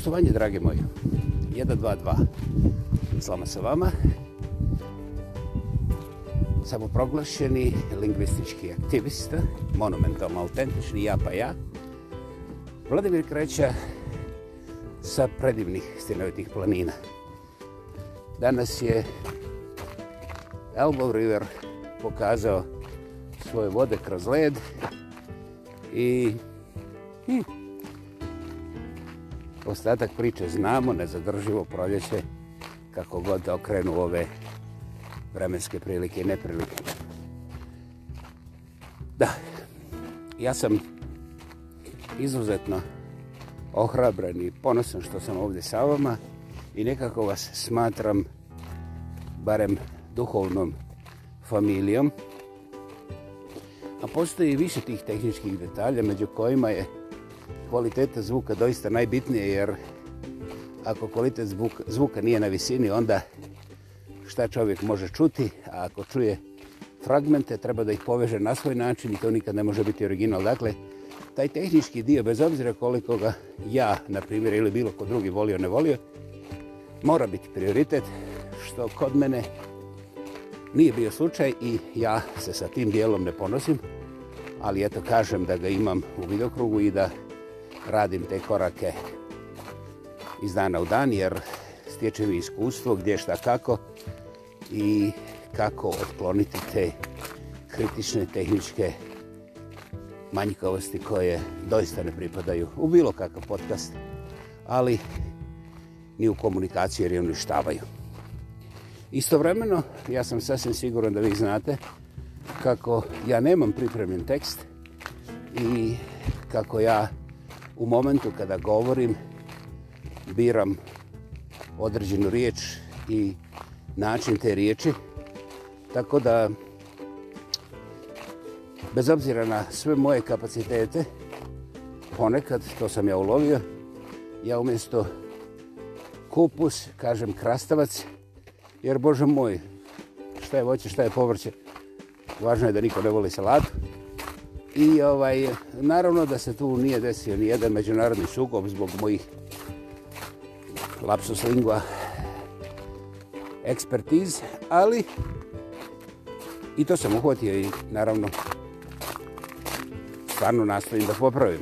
poštovanje, drage moje. 1-2-2. Slama sa vama. Samoproglašeni lingvistički aktivista, monumentalno autentični, ja pa ja. Vladimir kreća sa predivnih stinovitih planina. Danas je Elbow River pokazao svoje vode kroz led i ostatak priče znamo, nezadrživo proljeće, kako god okrenu ove vremenske prilike i neprilike. Da, ja sam izuzetno ohrabren i ponosan što sam ovdje sa vama i nekako vas smatram barem duhovnom familijom. A postoji više tih tehničkih detalja među kojima je kvaliteta zvuka doista najbitnije, jer ako kvalitet zvuka, zvuka nije na visini, onda šta čovjek može čuti, a ako čuje fragmente, treba da ih poveže na svoj način i to nikad ne može biti original. Dakle, taj tehnički dio, bez obzira koliko ga ja, na primjer, ili bilo ko drugi volio, ne volio, mora biti prioritet, što kod mene nije bio slučaj i ja se sa tim dijelom ne ponosim, ali eto kažem da ga imam u videokrugu i da radim te korake iz dana u dan, jer stječe mi iskustvo gdje šta kako i kako otkloniti te kritične tehničke manjkavosti koje doista ne pripadaju u bilo kakav podcast, ali ni u komunikaciji jer je uništavaju. Istovremeno, ja sam sasvim siguran da vi znate kako ja nemam pripremljen tekst i kako ja u momentu kada govorim, biram određenu riječ i način te riječi. Tako da, bez obzira na sve moje kapacitete, ponekad, to sam ja ulovio, ja umjesto kupus, kažem krastavac, jer, Bože moj, šta je voće, šta je povrće, važno je da niko ne voli salatu. I ovaj, naravno da se tu nije desio ni jedan međunarodni sukob zbog mojih lapsus lingua ekspertiz, ali i to sam uhvatio i naravno stvarno nastavim da popravim.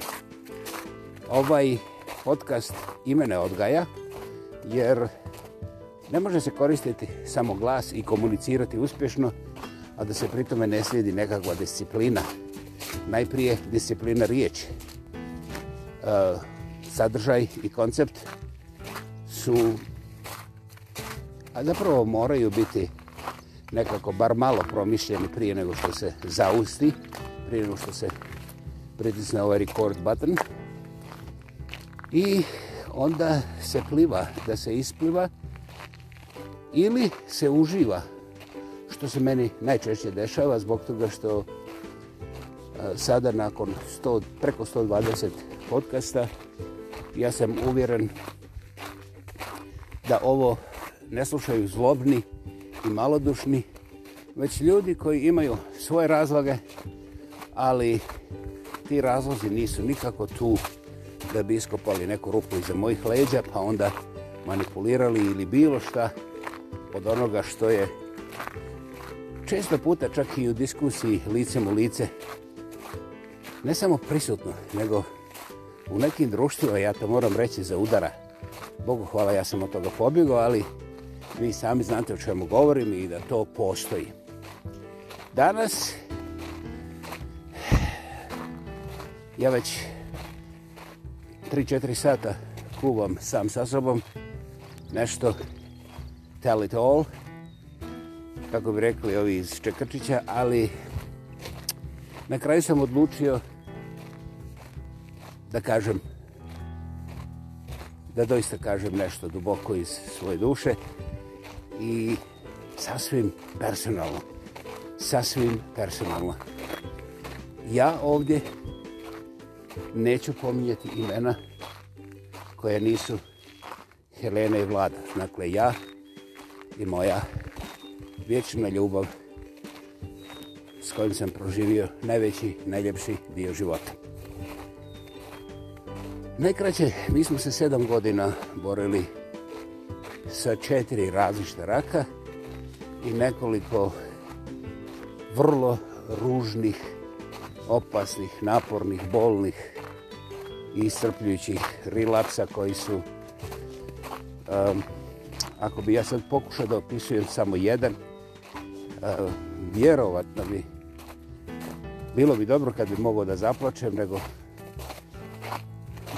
Ovaj podcast imene odgaja, jer ne može se koristiti samo glas i komunicirati uspješno, a da se pritome ne slijedi nekakva disciplina. Hvala najprije disciplina riječi. E, sadržaj i koncept su, a zapravo moraju biti nekako bar malo promišljeni prije nego što se zausti, prije nego što se pritisne ovaj record button. I onda se pliva, da se ispliva ili se uživa, što se meni najčešće dešava zbog toga što sada nakon 100, preko 120 podcasta ja sam uvjeren da ovo ne slušaju zlobni i malodušni već ljudi koji imaju svoje razloge ali ti razlozi nisu nikako tu da bi iskopali neku rupu iza mojih leđa pa onda manipulirali ili bilo šta od onoga što je često puta čak i u diskusiji licem u lice ne samo prisutno, nego u nekim društvima, ja to moram reći za udara, Bogu hvala, ja sam od toga pobjegao, ali vi sami znate o čemu govorim i da to postoji. Danas, ja već 3-4 sata kubam sam sa sobom nešto tell it all, kako bi rekli ovi iz Čekrčića, ali na kraju sam odlučio da kažem, da doista kažem nešto duboko iz svoje duše i sasvim personalno, sasvim personalno. Ja ovdje neću pominjati imena koje nisu Helena i Vlada, znakle ja i moja vječna ljubav kojim sam proživio najveći, najljepši dio života. Najkraće, mi smo se sedam godina borili sa četiri različite raka i nekoliko vrlo ružnih, opasnih, napornih, bolnih i iscrpljujućih rilapsa koji su, um, ako bi ja sad pokušao da opisujem samo jedan, uh, vjerovatno bi Bilo bi dobro kad bi mogao da zaplačem, nego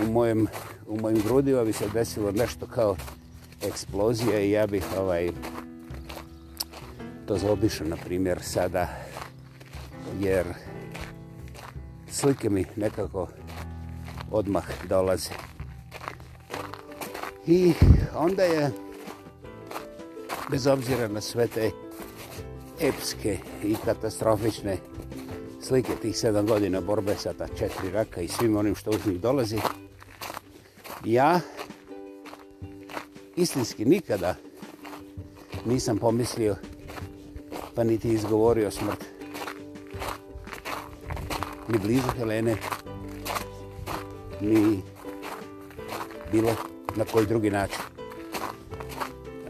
u mojem, u mojim grudima bi se desilo nešto kao eksplozija i ja bih ovaj to zaobišao, na primjer, sada, jer slike mi nekako odmah dolaze. I onda je, bez obzira na sve te epske i katastrofične slike tih sedam godina borbe sa ta četiri raka i svim onim što uz njih dolazi. Ja istinski nikada nisam pomislio pa niti izgovorio smrt ni blizu Helene ni bilo na koji drugi način.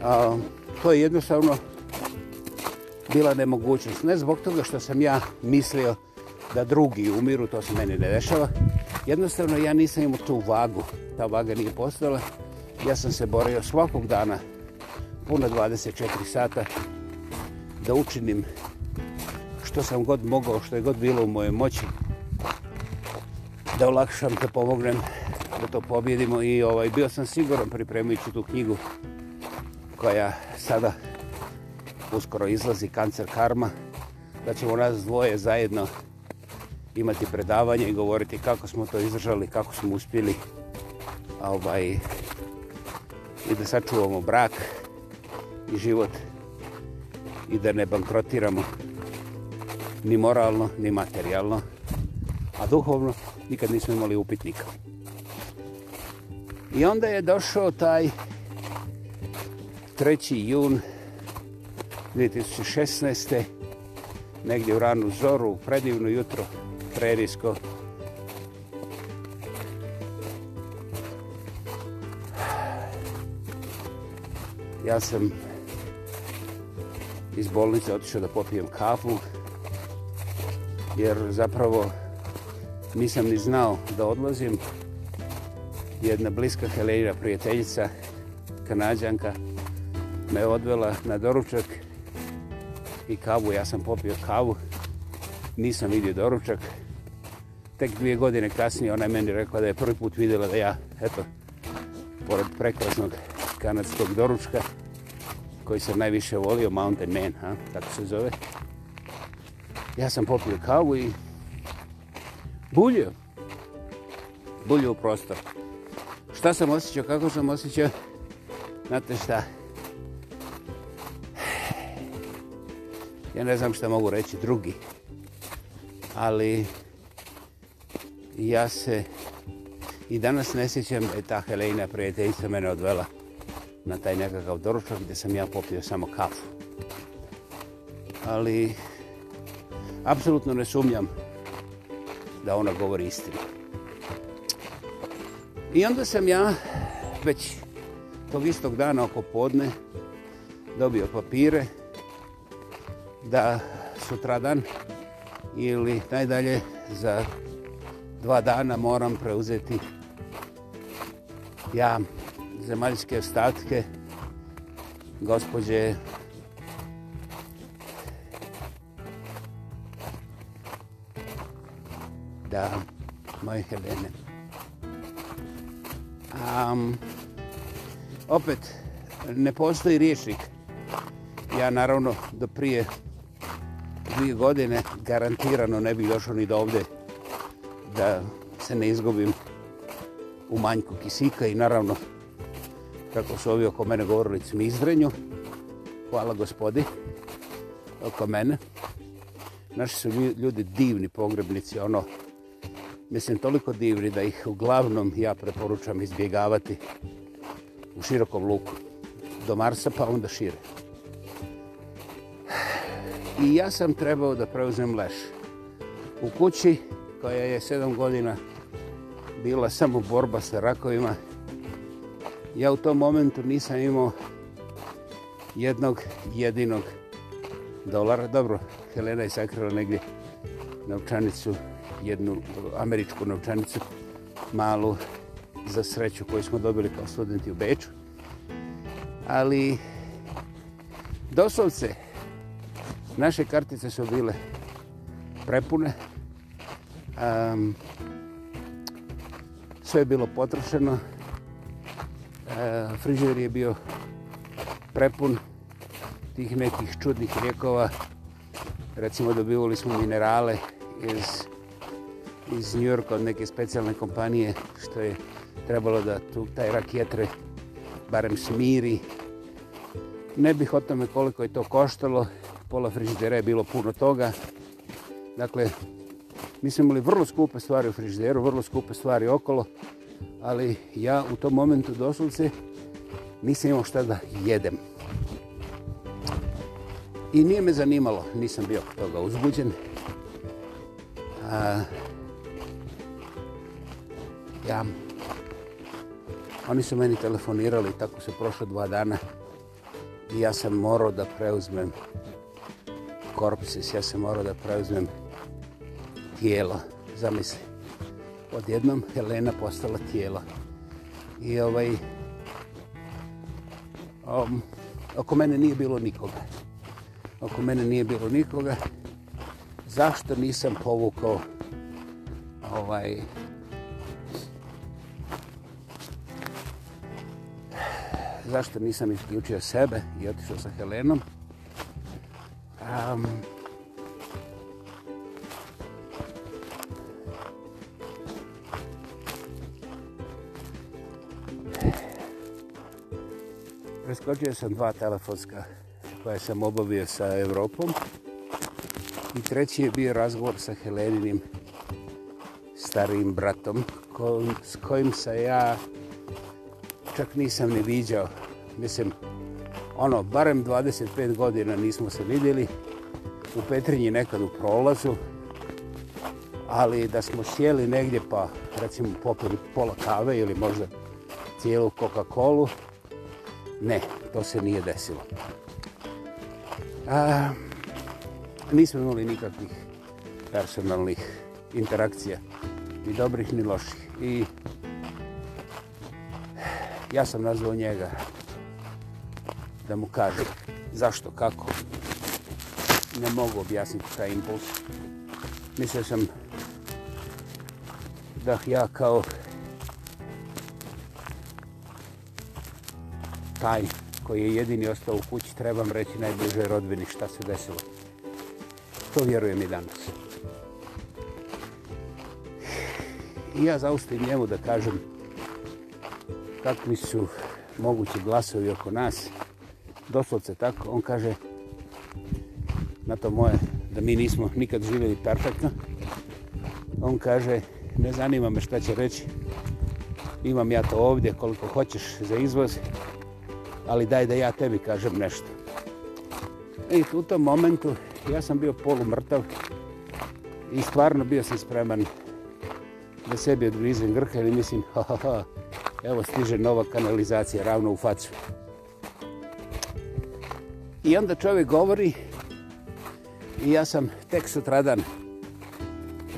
A, to je jednostavno bila nemogućnost. Ne zbog toga što sam ja mislio da drugi umiru, to se meni ne dešava. Jednostavno, ja nisam imao tu vagu. Ta vaga nije postala. Ja sam se borio svakog dana, puno 24 sata, da učinim što sam god mogao, što je god bilo u mojoj moći, da olakšam, da pomognem, da to pobjedimo. I ovaj, bio sam siguran pripremujući tu knjigu koja sada uskoro izlazi Kancer Karma, da ćemo nas dvoje zajedno imati predavanje i govoriti kako smo to izdržali, kako smo uspjeli ovaj, i da sačuvamo brak i život i da ne bankrotiramo ni moralno, ni materijalno, a duhovno nikad nismo imali upitnika. I onda je došao taj 3. jun 2000 2016. Negdje u ranu zoru, u predivno jutro, prerisko. Ja sam iz bolnice otišao da popijem kafu, jer zapravo nisam ni znao da odlazim. Jedna bliska Helenina prijateljica, kanadžanka, me odvela na doručak i kavu. Ja sam popio kavu, nisam vidio doručak. Tek dvije godine kasnije ona je meni rekla da je prvi put vidjela da ja, eto, pored prekrasnog kanadskog doručka, koji sam najviše volio, Mountain Man, ha, tako se zove. Ja sam popio kavu i bulio. Bulio u prostor. Šta sam osjećao, kako sam osjećao? Znate šta? Znate šta? ja ne znam što mogu reći drugi, ali ja se i danas ne sjećam da je ta Helena prijateljica mene odvela na taj nekakav doručak gdje sam ja popio samo kafu. Ali apsolutno ne sumnjam da ona govori istinu. I onda sam ja već tog istog dana oko podne dobio papire da sutradan ili najdalje za dva dana moram preuzeti ja zemaljske ostatke gospođe da moje Helene. Um, opet, ne postoji riječnik. Ja naravno do prije dvije godine garantirano ne bi došao ni do ovde da se ne izgubim u manjku kisika i naravno kako su ovi oko mene govorili cmizdrenju hvala gospodi oko mene naši su ljudi divni pogrebnici ono mislim toliko divni da ih uglavnom ja preporučam izbjegavati u širokom luku do Marsa pa onda šire i ja sam trebao da preuzem leš. U kući koja je sedam godina bila samo borba sa rakovima, ja u tom momentu nisam imao jednog jedinog dolara. Dobro, Helena je sakrila negdje novčanicu, jednu američku novčanicu, malu za sreću koju smo dobili kao studenti u Beču. Ali, doslovce, Naše kartice su bile prepune. Um, sve je bilo potrošeno. Uh, e, frižer je bio prepun tih nekih čudnih rijekova. Recimo dobivali smo minerale iz, iz New York od neke specijalne kompanije što je trebalo da tu taj rak jetre barem smiri. Ne bih o tome koliko je to koštalo, pola frižidera je bilo puno toga. Dakle, mi smo imali vrlo skupe stvari u frižideru, vrlo skupe stvari okolo, ali ja u tom momentu doslovce nisam imao šta da jedem. I nije me zanimalo, nisam bio toga uzbuđen. A, ja, oni su meni telefonirali, tako se prošlo dva dana. I ja sam morao da preuzmem korpsis, ja sam morao da preuzmem tijelo, zamisli. Odjednom Helena postala tijelo. I ovaj, um, oko mene nije bilo nikoga. Oko mene nije bilo nikoga. Zašto nisam povukao ovaj, zašto nisam isključio sebe i otišao sa Helenom, Um, Preskočio sam dva telefonska koje sam obavio sa Evropom i treći je bio razgovor sa Heleninim starim bratom s kojim sa ja čak nisam ni viđao. Mislim, ono, barem 25 godina nismo se vidjeli, u Petrinji nekad u prolazu, ali da smo sjeli negdje pa, recimo, popili pola kave ili možda cijelu Coca-Colu, ne, to se nije desilo. A, nismo imali nikakvih personalnih interakcija, ni dobrih, ni loših. I ja sam nazvao njega da mu kažem zašto, kako. Ne mogu objasniti taj impuls. Mislio sam da ja kao taj koji je jedini ostao u kući trebam reći najbližoj rodbini šta se desilo. To vjerujem i danas. I ja zaustavim njemu da kažem kakvi su mogući glasovi oko nas i doslovce tako, on kaže na to moje, da mi nismo nikad živjeli perfektno. On kaže, ne zanima me šta će reći, imam ja to ovdje koliko hoćeš za izvoz, ali daj da ja tebi kažem nešto. I u tom momentu ja sam bio polumrtav i stvarno bio sam spreman da sebi odgrizem grhe i mislim, ha, ha, ha, evo stiže nova kanalizacija ravno u facu. I onda čovjek govori i ja sam tek sutradan,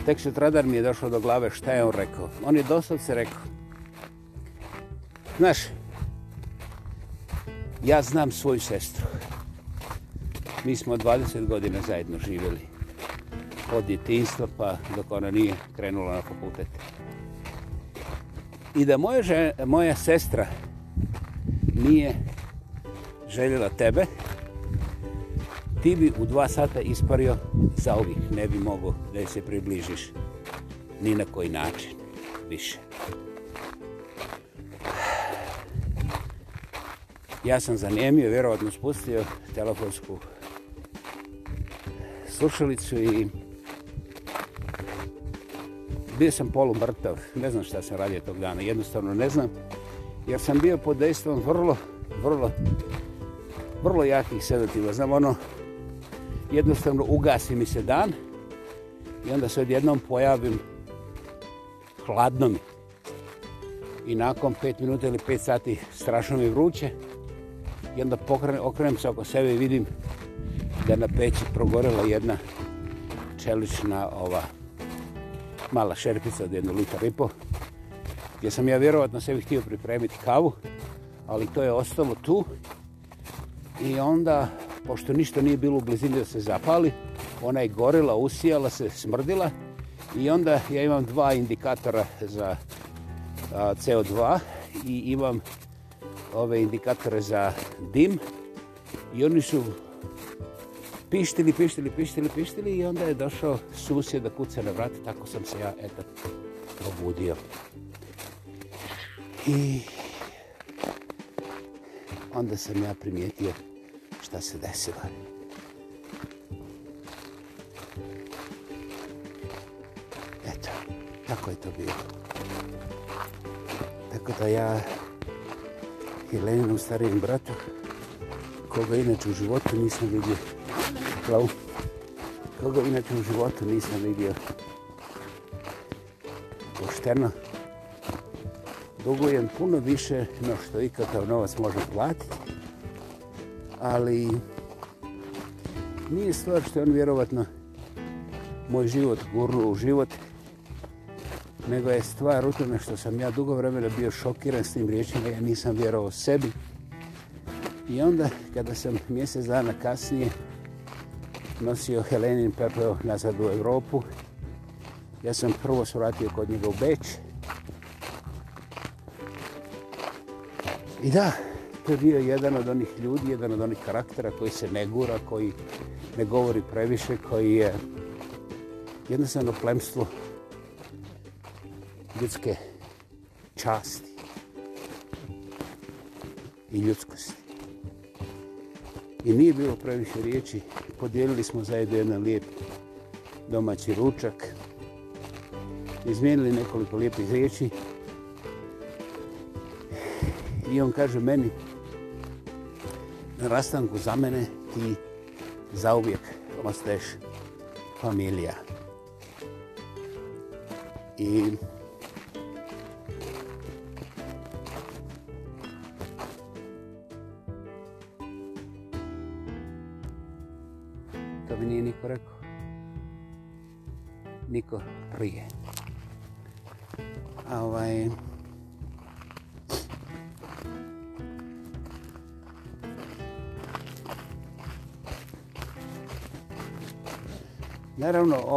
tek sutradan mi je došlo do glave šta je on rekao. On je dosad se rekao, znaš, ja znam svoju sestru. Mi smo 20 godina zajedno živjeli od djetinstva pa dok ona nije krenula na fakultet. I da moja, žena, moja sestra nije željela tebe, ti bi u dva sata ispario za ovih. Ne bi mogo da se približiš ni na koji način više. Ja sam zanijemio, vjerovatno spustio telefonsku slušalicu i bio sam polumrtav. Ne znam šta sam radio tog dana, jednostavno ne znam. Jer sam bio pod dejstvom vrlo, vrlo, vrlo jakih sedativa. Znam ono, jednostavno ugasi mi se dan i onda se odjednom pojavim hladno mi. I nakon 5 minuta ili 5 sati strašno mi vruće i onda pokrenem, okrenem se oko sebe i vidim da na peći progorela jedna čelična ova mala šerpica od jedne lita ripo gdje sam ja vjerovatno sebi htio pripremiti kavu ali to je ostalo tu i onda pošto ništa nije bilo u blizini da se zapali, ona je gorila, usijala se, smrdila i onda ja imam dva indikatora za CO2 i imam ove indikatore za dim i oni su pištili, pištili, pištili, pištili i onda je došao susjed da kuca na vrat, tako sam se ja eto probudio. I onda sam ja primijetio šta se desilo. Eto, tako je to bilo. Tako da ja i Leninu starijem bratu, koga inače u životu nisam vidio, Klau, koga inače u životu nisam vidio, pošteno, dugujem puno više no što ikakav novac može platiti ali nije stvar što je on vjerovatno moj život gurnuo u život, nego je stvar u tome što sam ja dugo vremena bio šokiran s tim riječima, ja nisam vjerovao sebi. I onda, kada sam mjesec dana kasnije nosio Helenin pepeo nazad u Evropu, ja sam prvo svratio kod njega u Beč. I da, to bio jedan od onih ljudi, jedan od onih karaktera koji se ne gura, koji ne govori previše, koji je jednostavno plemstvo ljudske časti i ljudskosti. I nije bilo previše riječi. Podijelili smo zajedno jedan lijep domaći ručak. Izmijenili nekoliko lijepih riječi. I on kaže meni, rastanku za mene i za uvijek ostaješ familija. I to mi nije niko rekao. Niko prije.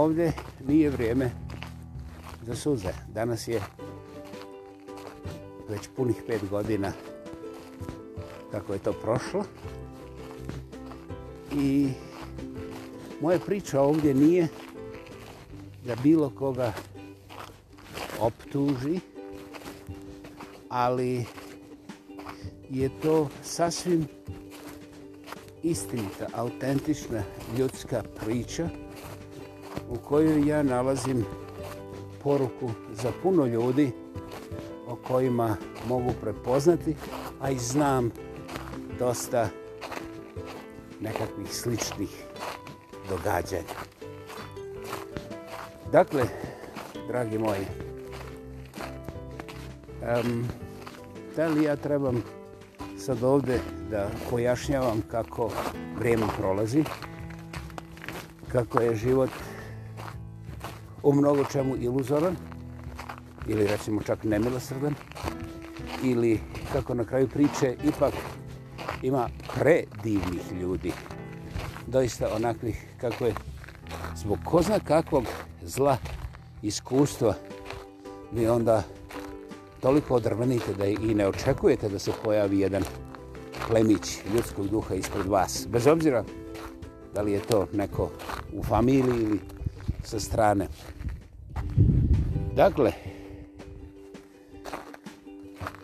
ovdje nije vrijeme za suze. Danas je već punih pet godina kako je to prošlo. I moja priča ovdje nije da bilo koga optuži, ali je to sasvim istinita, autentična ljudska priča u kojoj ja nalazim poruku za puno ljudi o kojima mogu prepoznati, a i znam dosta nekakvih sličnih događanja. Dakle, dragi moji, um, da li ja trebam sad ovde da pojašnjavam kako vrijeme prolazi, kako je život u mnogo čemu iluzoran ili recimo čak nemilosrdan ili kako na kraju priče ipak ima predivnih ljudi doista onakvih kako je zbog ko zna kakvog zla iskustva vi onda toliko odrvenite da i ne očekujete da se pojavi jedan plemić ljudskog duha ispred vas bez obzira da li je to neko u familiji ili sa strane Dakle,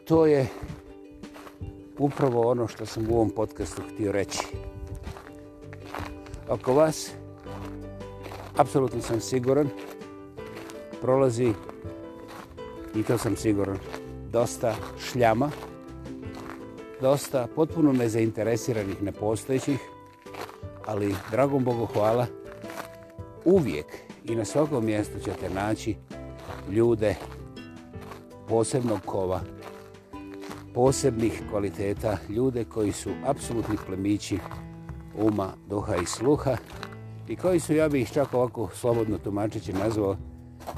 to je upravo ono što sam u ovom podcastu htio reći. Oko vas, apsolutno sam siguran, prolazi, i to sam siguran, dosta šljama, dosta potpuno nezainteresiranih, nepostojećih, ali, dragom Bogu hvala, uvijek i na svakom mjestu ćete naći ljude posebnog kova, posebnih kvaliteta, ljude koji su apsolutni plemići uma, duha i sluha i koji su, ja bih čak ovako slobodno tumačići nazvao,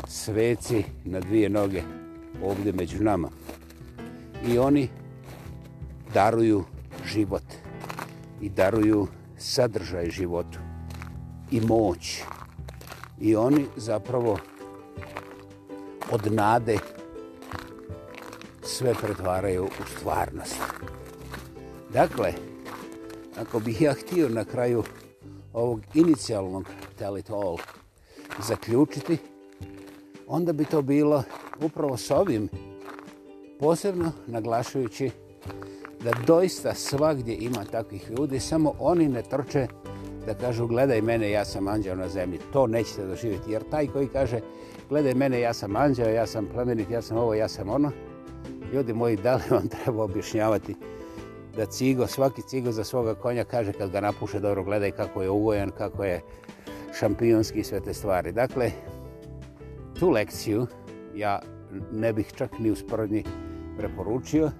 sveci na dvije noge ovdje među nama. I oni daruju život i daruju sadržaj životu i moć. I oni zapravo od nade sve pretvaraju u stvarnost. Dakle, ako bih ja htio na kraju ovog inicijalnog Tell It All zaključiti, onda bi to bilo upravo s ovim, posebno naglašujući da doista svagdje ima takvih ljudi, samo oni ne trče da kažu gledaj mene, ja sam anđeo na zemlji. To nećete doživjeti jer taj koji kaže gledaj mene, ja sam anđeo, ja sam plemenit, ja sam ovo, ja sam ono. Ljudi moji, da li vam treba objašnjavati da cigo, svaki cigo za svoga konja kaže kad ga napuše dobro gledaj kako je ugojan, kako je šampionski i sve te stvari. Dakle, tu lekciju ja ne bih čak ni usporodni preporučio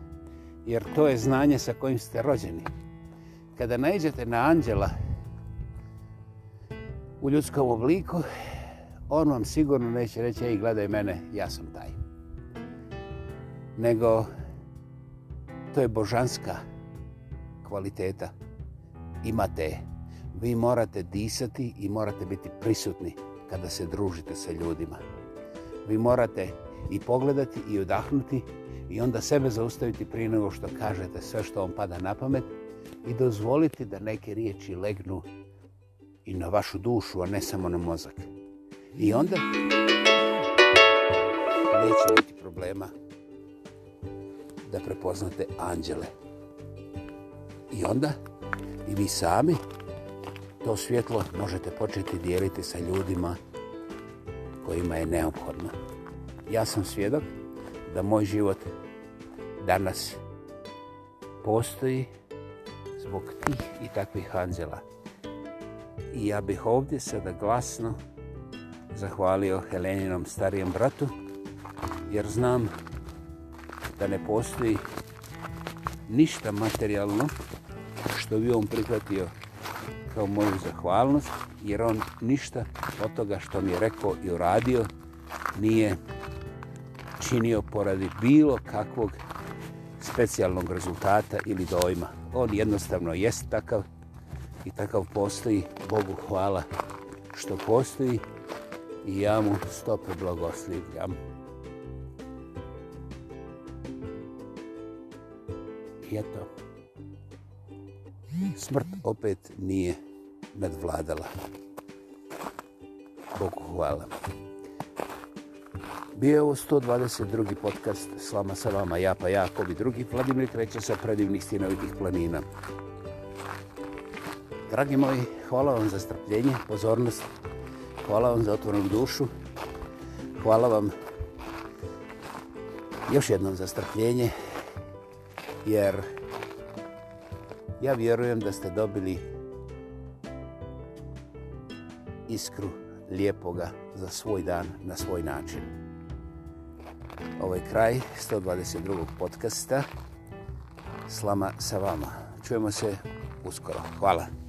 jer to je znanje sa kojim ste rođeni. Kada najđete na anđela u ljudskom obliku, on vam sigurno neće reći, ej, gledaj mene, ja sam taj. Nego, to je božanska kvaliteta. Imate je. Vi morate disati i morate biti prisutni kada se družite sa ljudima. Vi morate i pogledati i udahnuti i onda sebe zaustaviti prije nego što kažete sve što vam pada na pamet i dozvoliti da neke riječi legnu i na vašu dušu, a ne samo na mozak. I onda neće biti problema da prepoznate anđele. I onda i vi sami to svjetlo možete početi dijeliti sa ljudima kojima je neophodno. Ja sam svjedok da moj život danas postoji zbog tih i takvih anđela i ja bih ovdje sada glasno zahvalio Heleninom starijem bratu, jer znam da ne postoji ništa materijalno što bi on prihvatio kao moju zahvalnost, jer on ništa od toga što mi je rekao i uradio nije činio poradi bilo kakvog specijalnog rezultata ili dojma. On jednostavno jest takav i takav postoji. Bogu hvala što postoji i ja mu stopu blagoslivljam. I eto, smrt opet nije nadvladala. Bogu hvala. Bio je ovo 122. podcast Slama sa vama, ja pa Jakob i drugi Vladimir Kreće sa predivnih stinovitih planina dragi moji, hvala vam za strpljenje, pozornost, hvala vam za otvornu dušu, hvala vam još jednom za strpljenje, jer ja vjerujem da ste dobili iskru lijepoga za svoj dan na svoj način. Ovo je kraj 122. podcasta. Slama sa vama. Čujemo se uskoro. Hvala.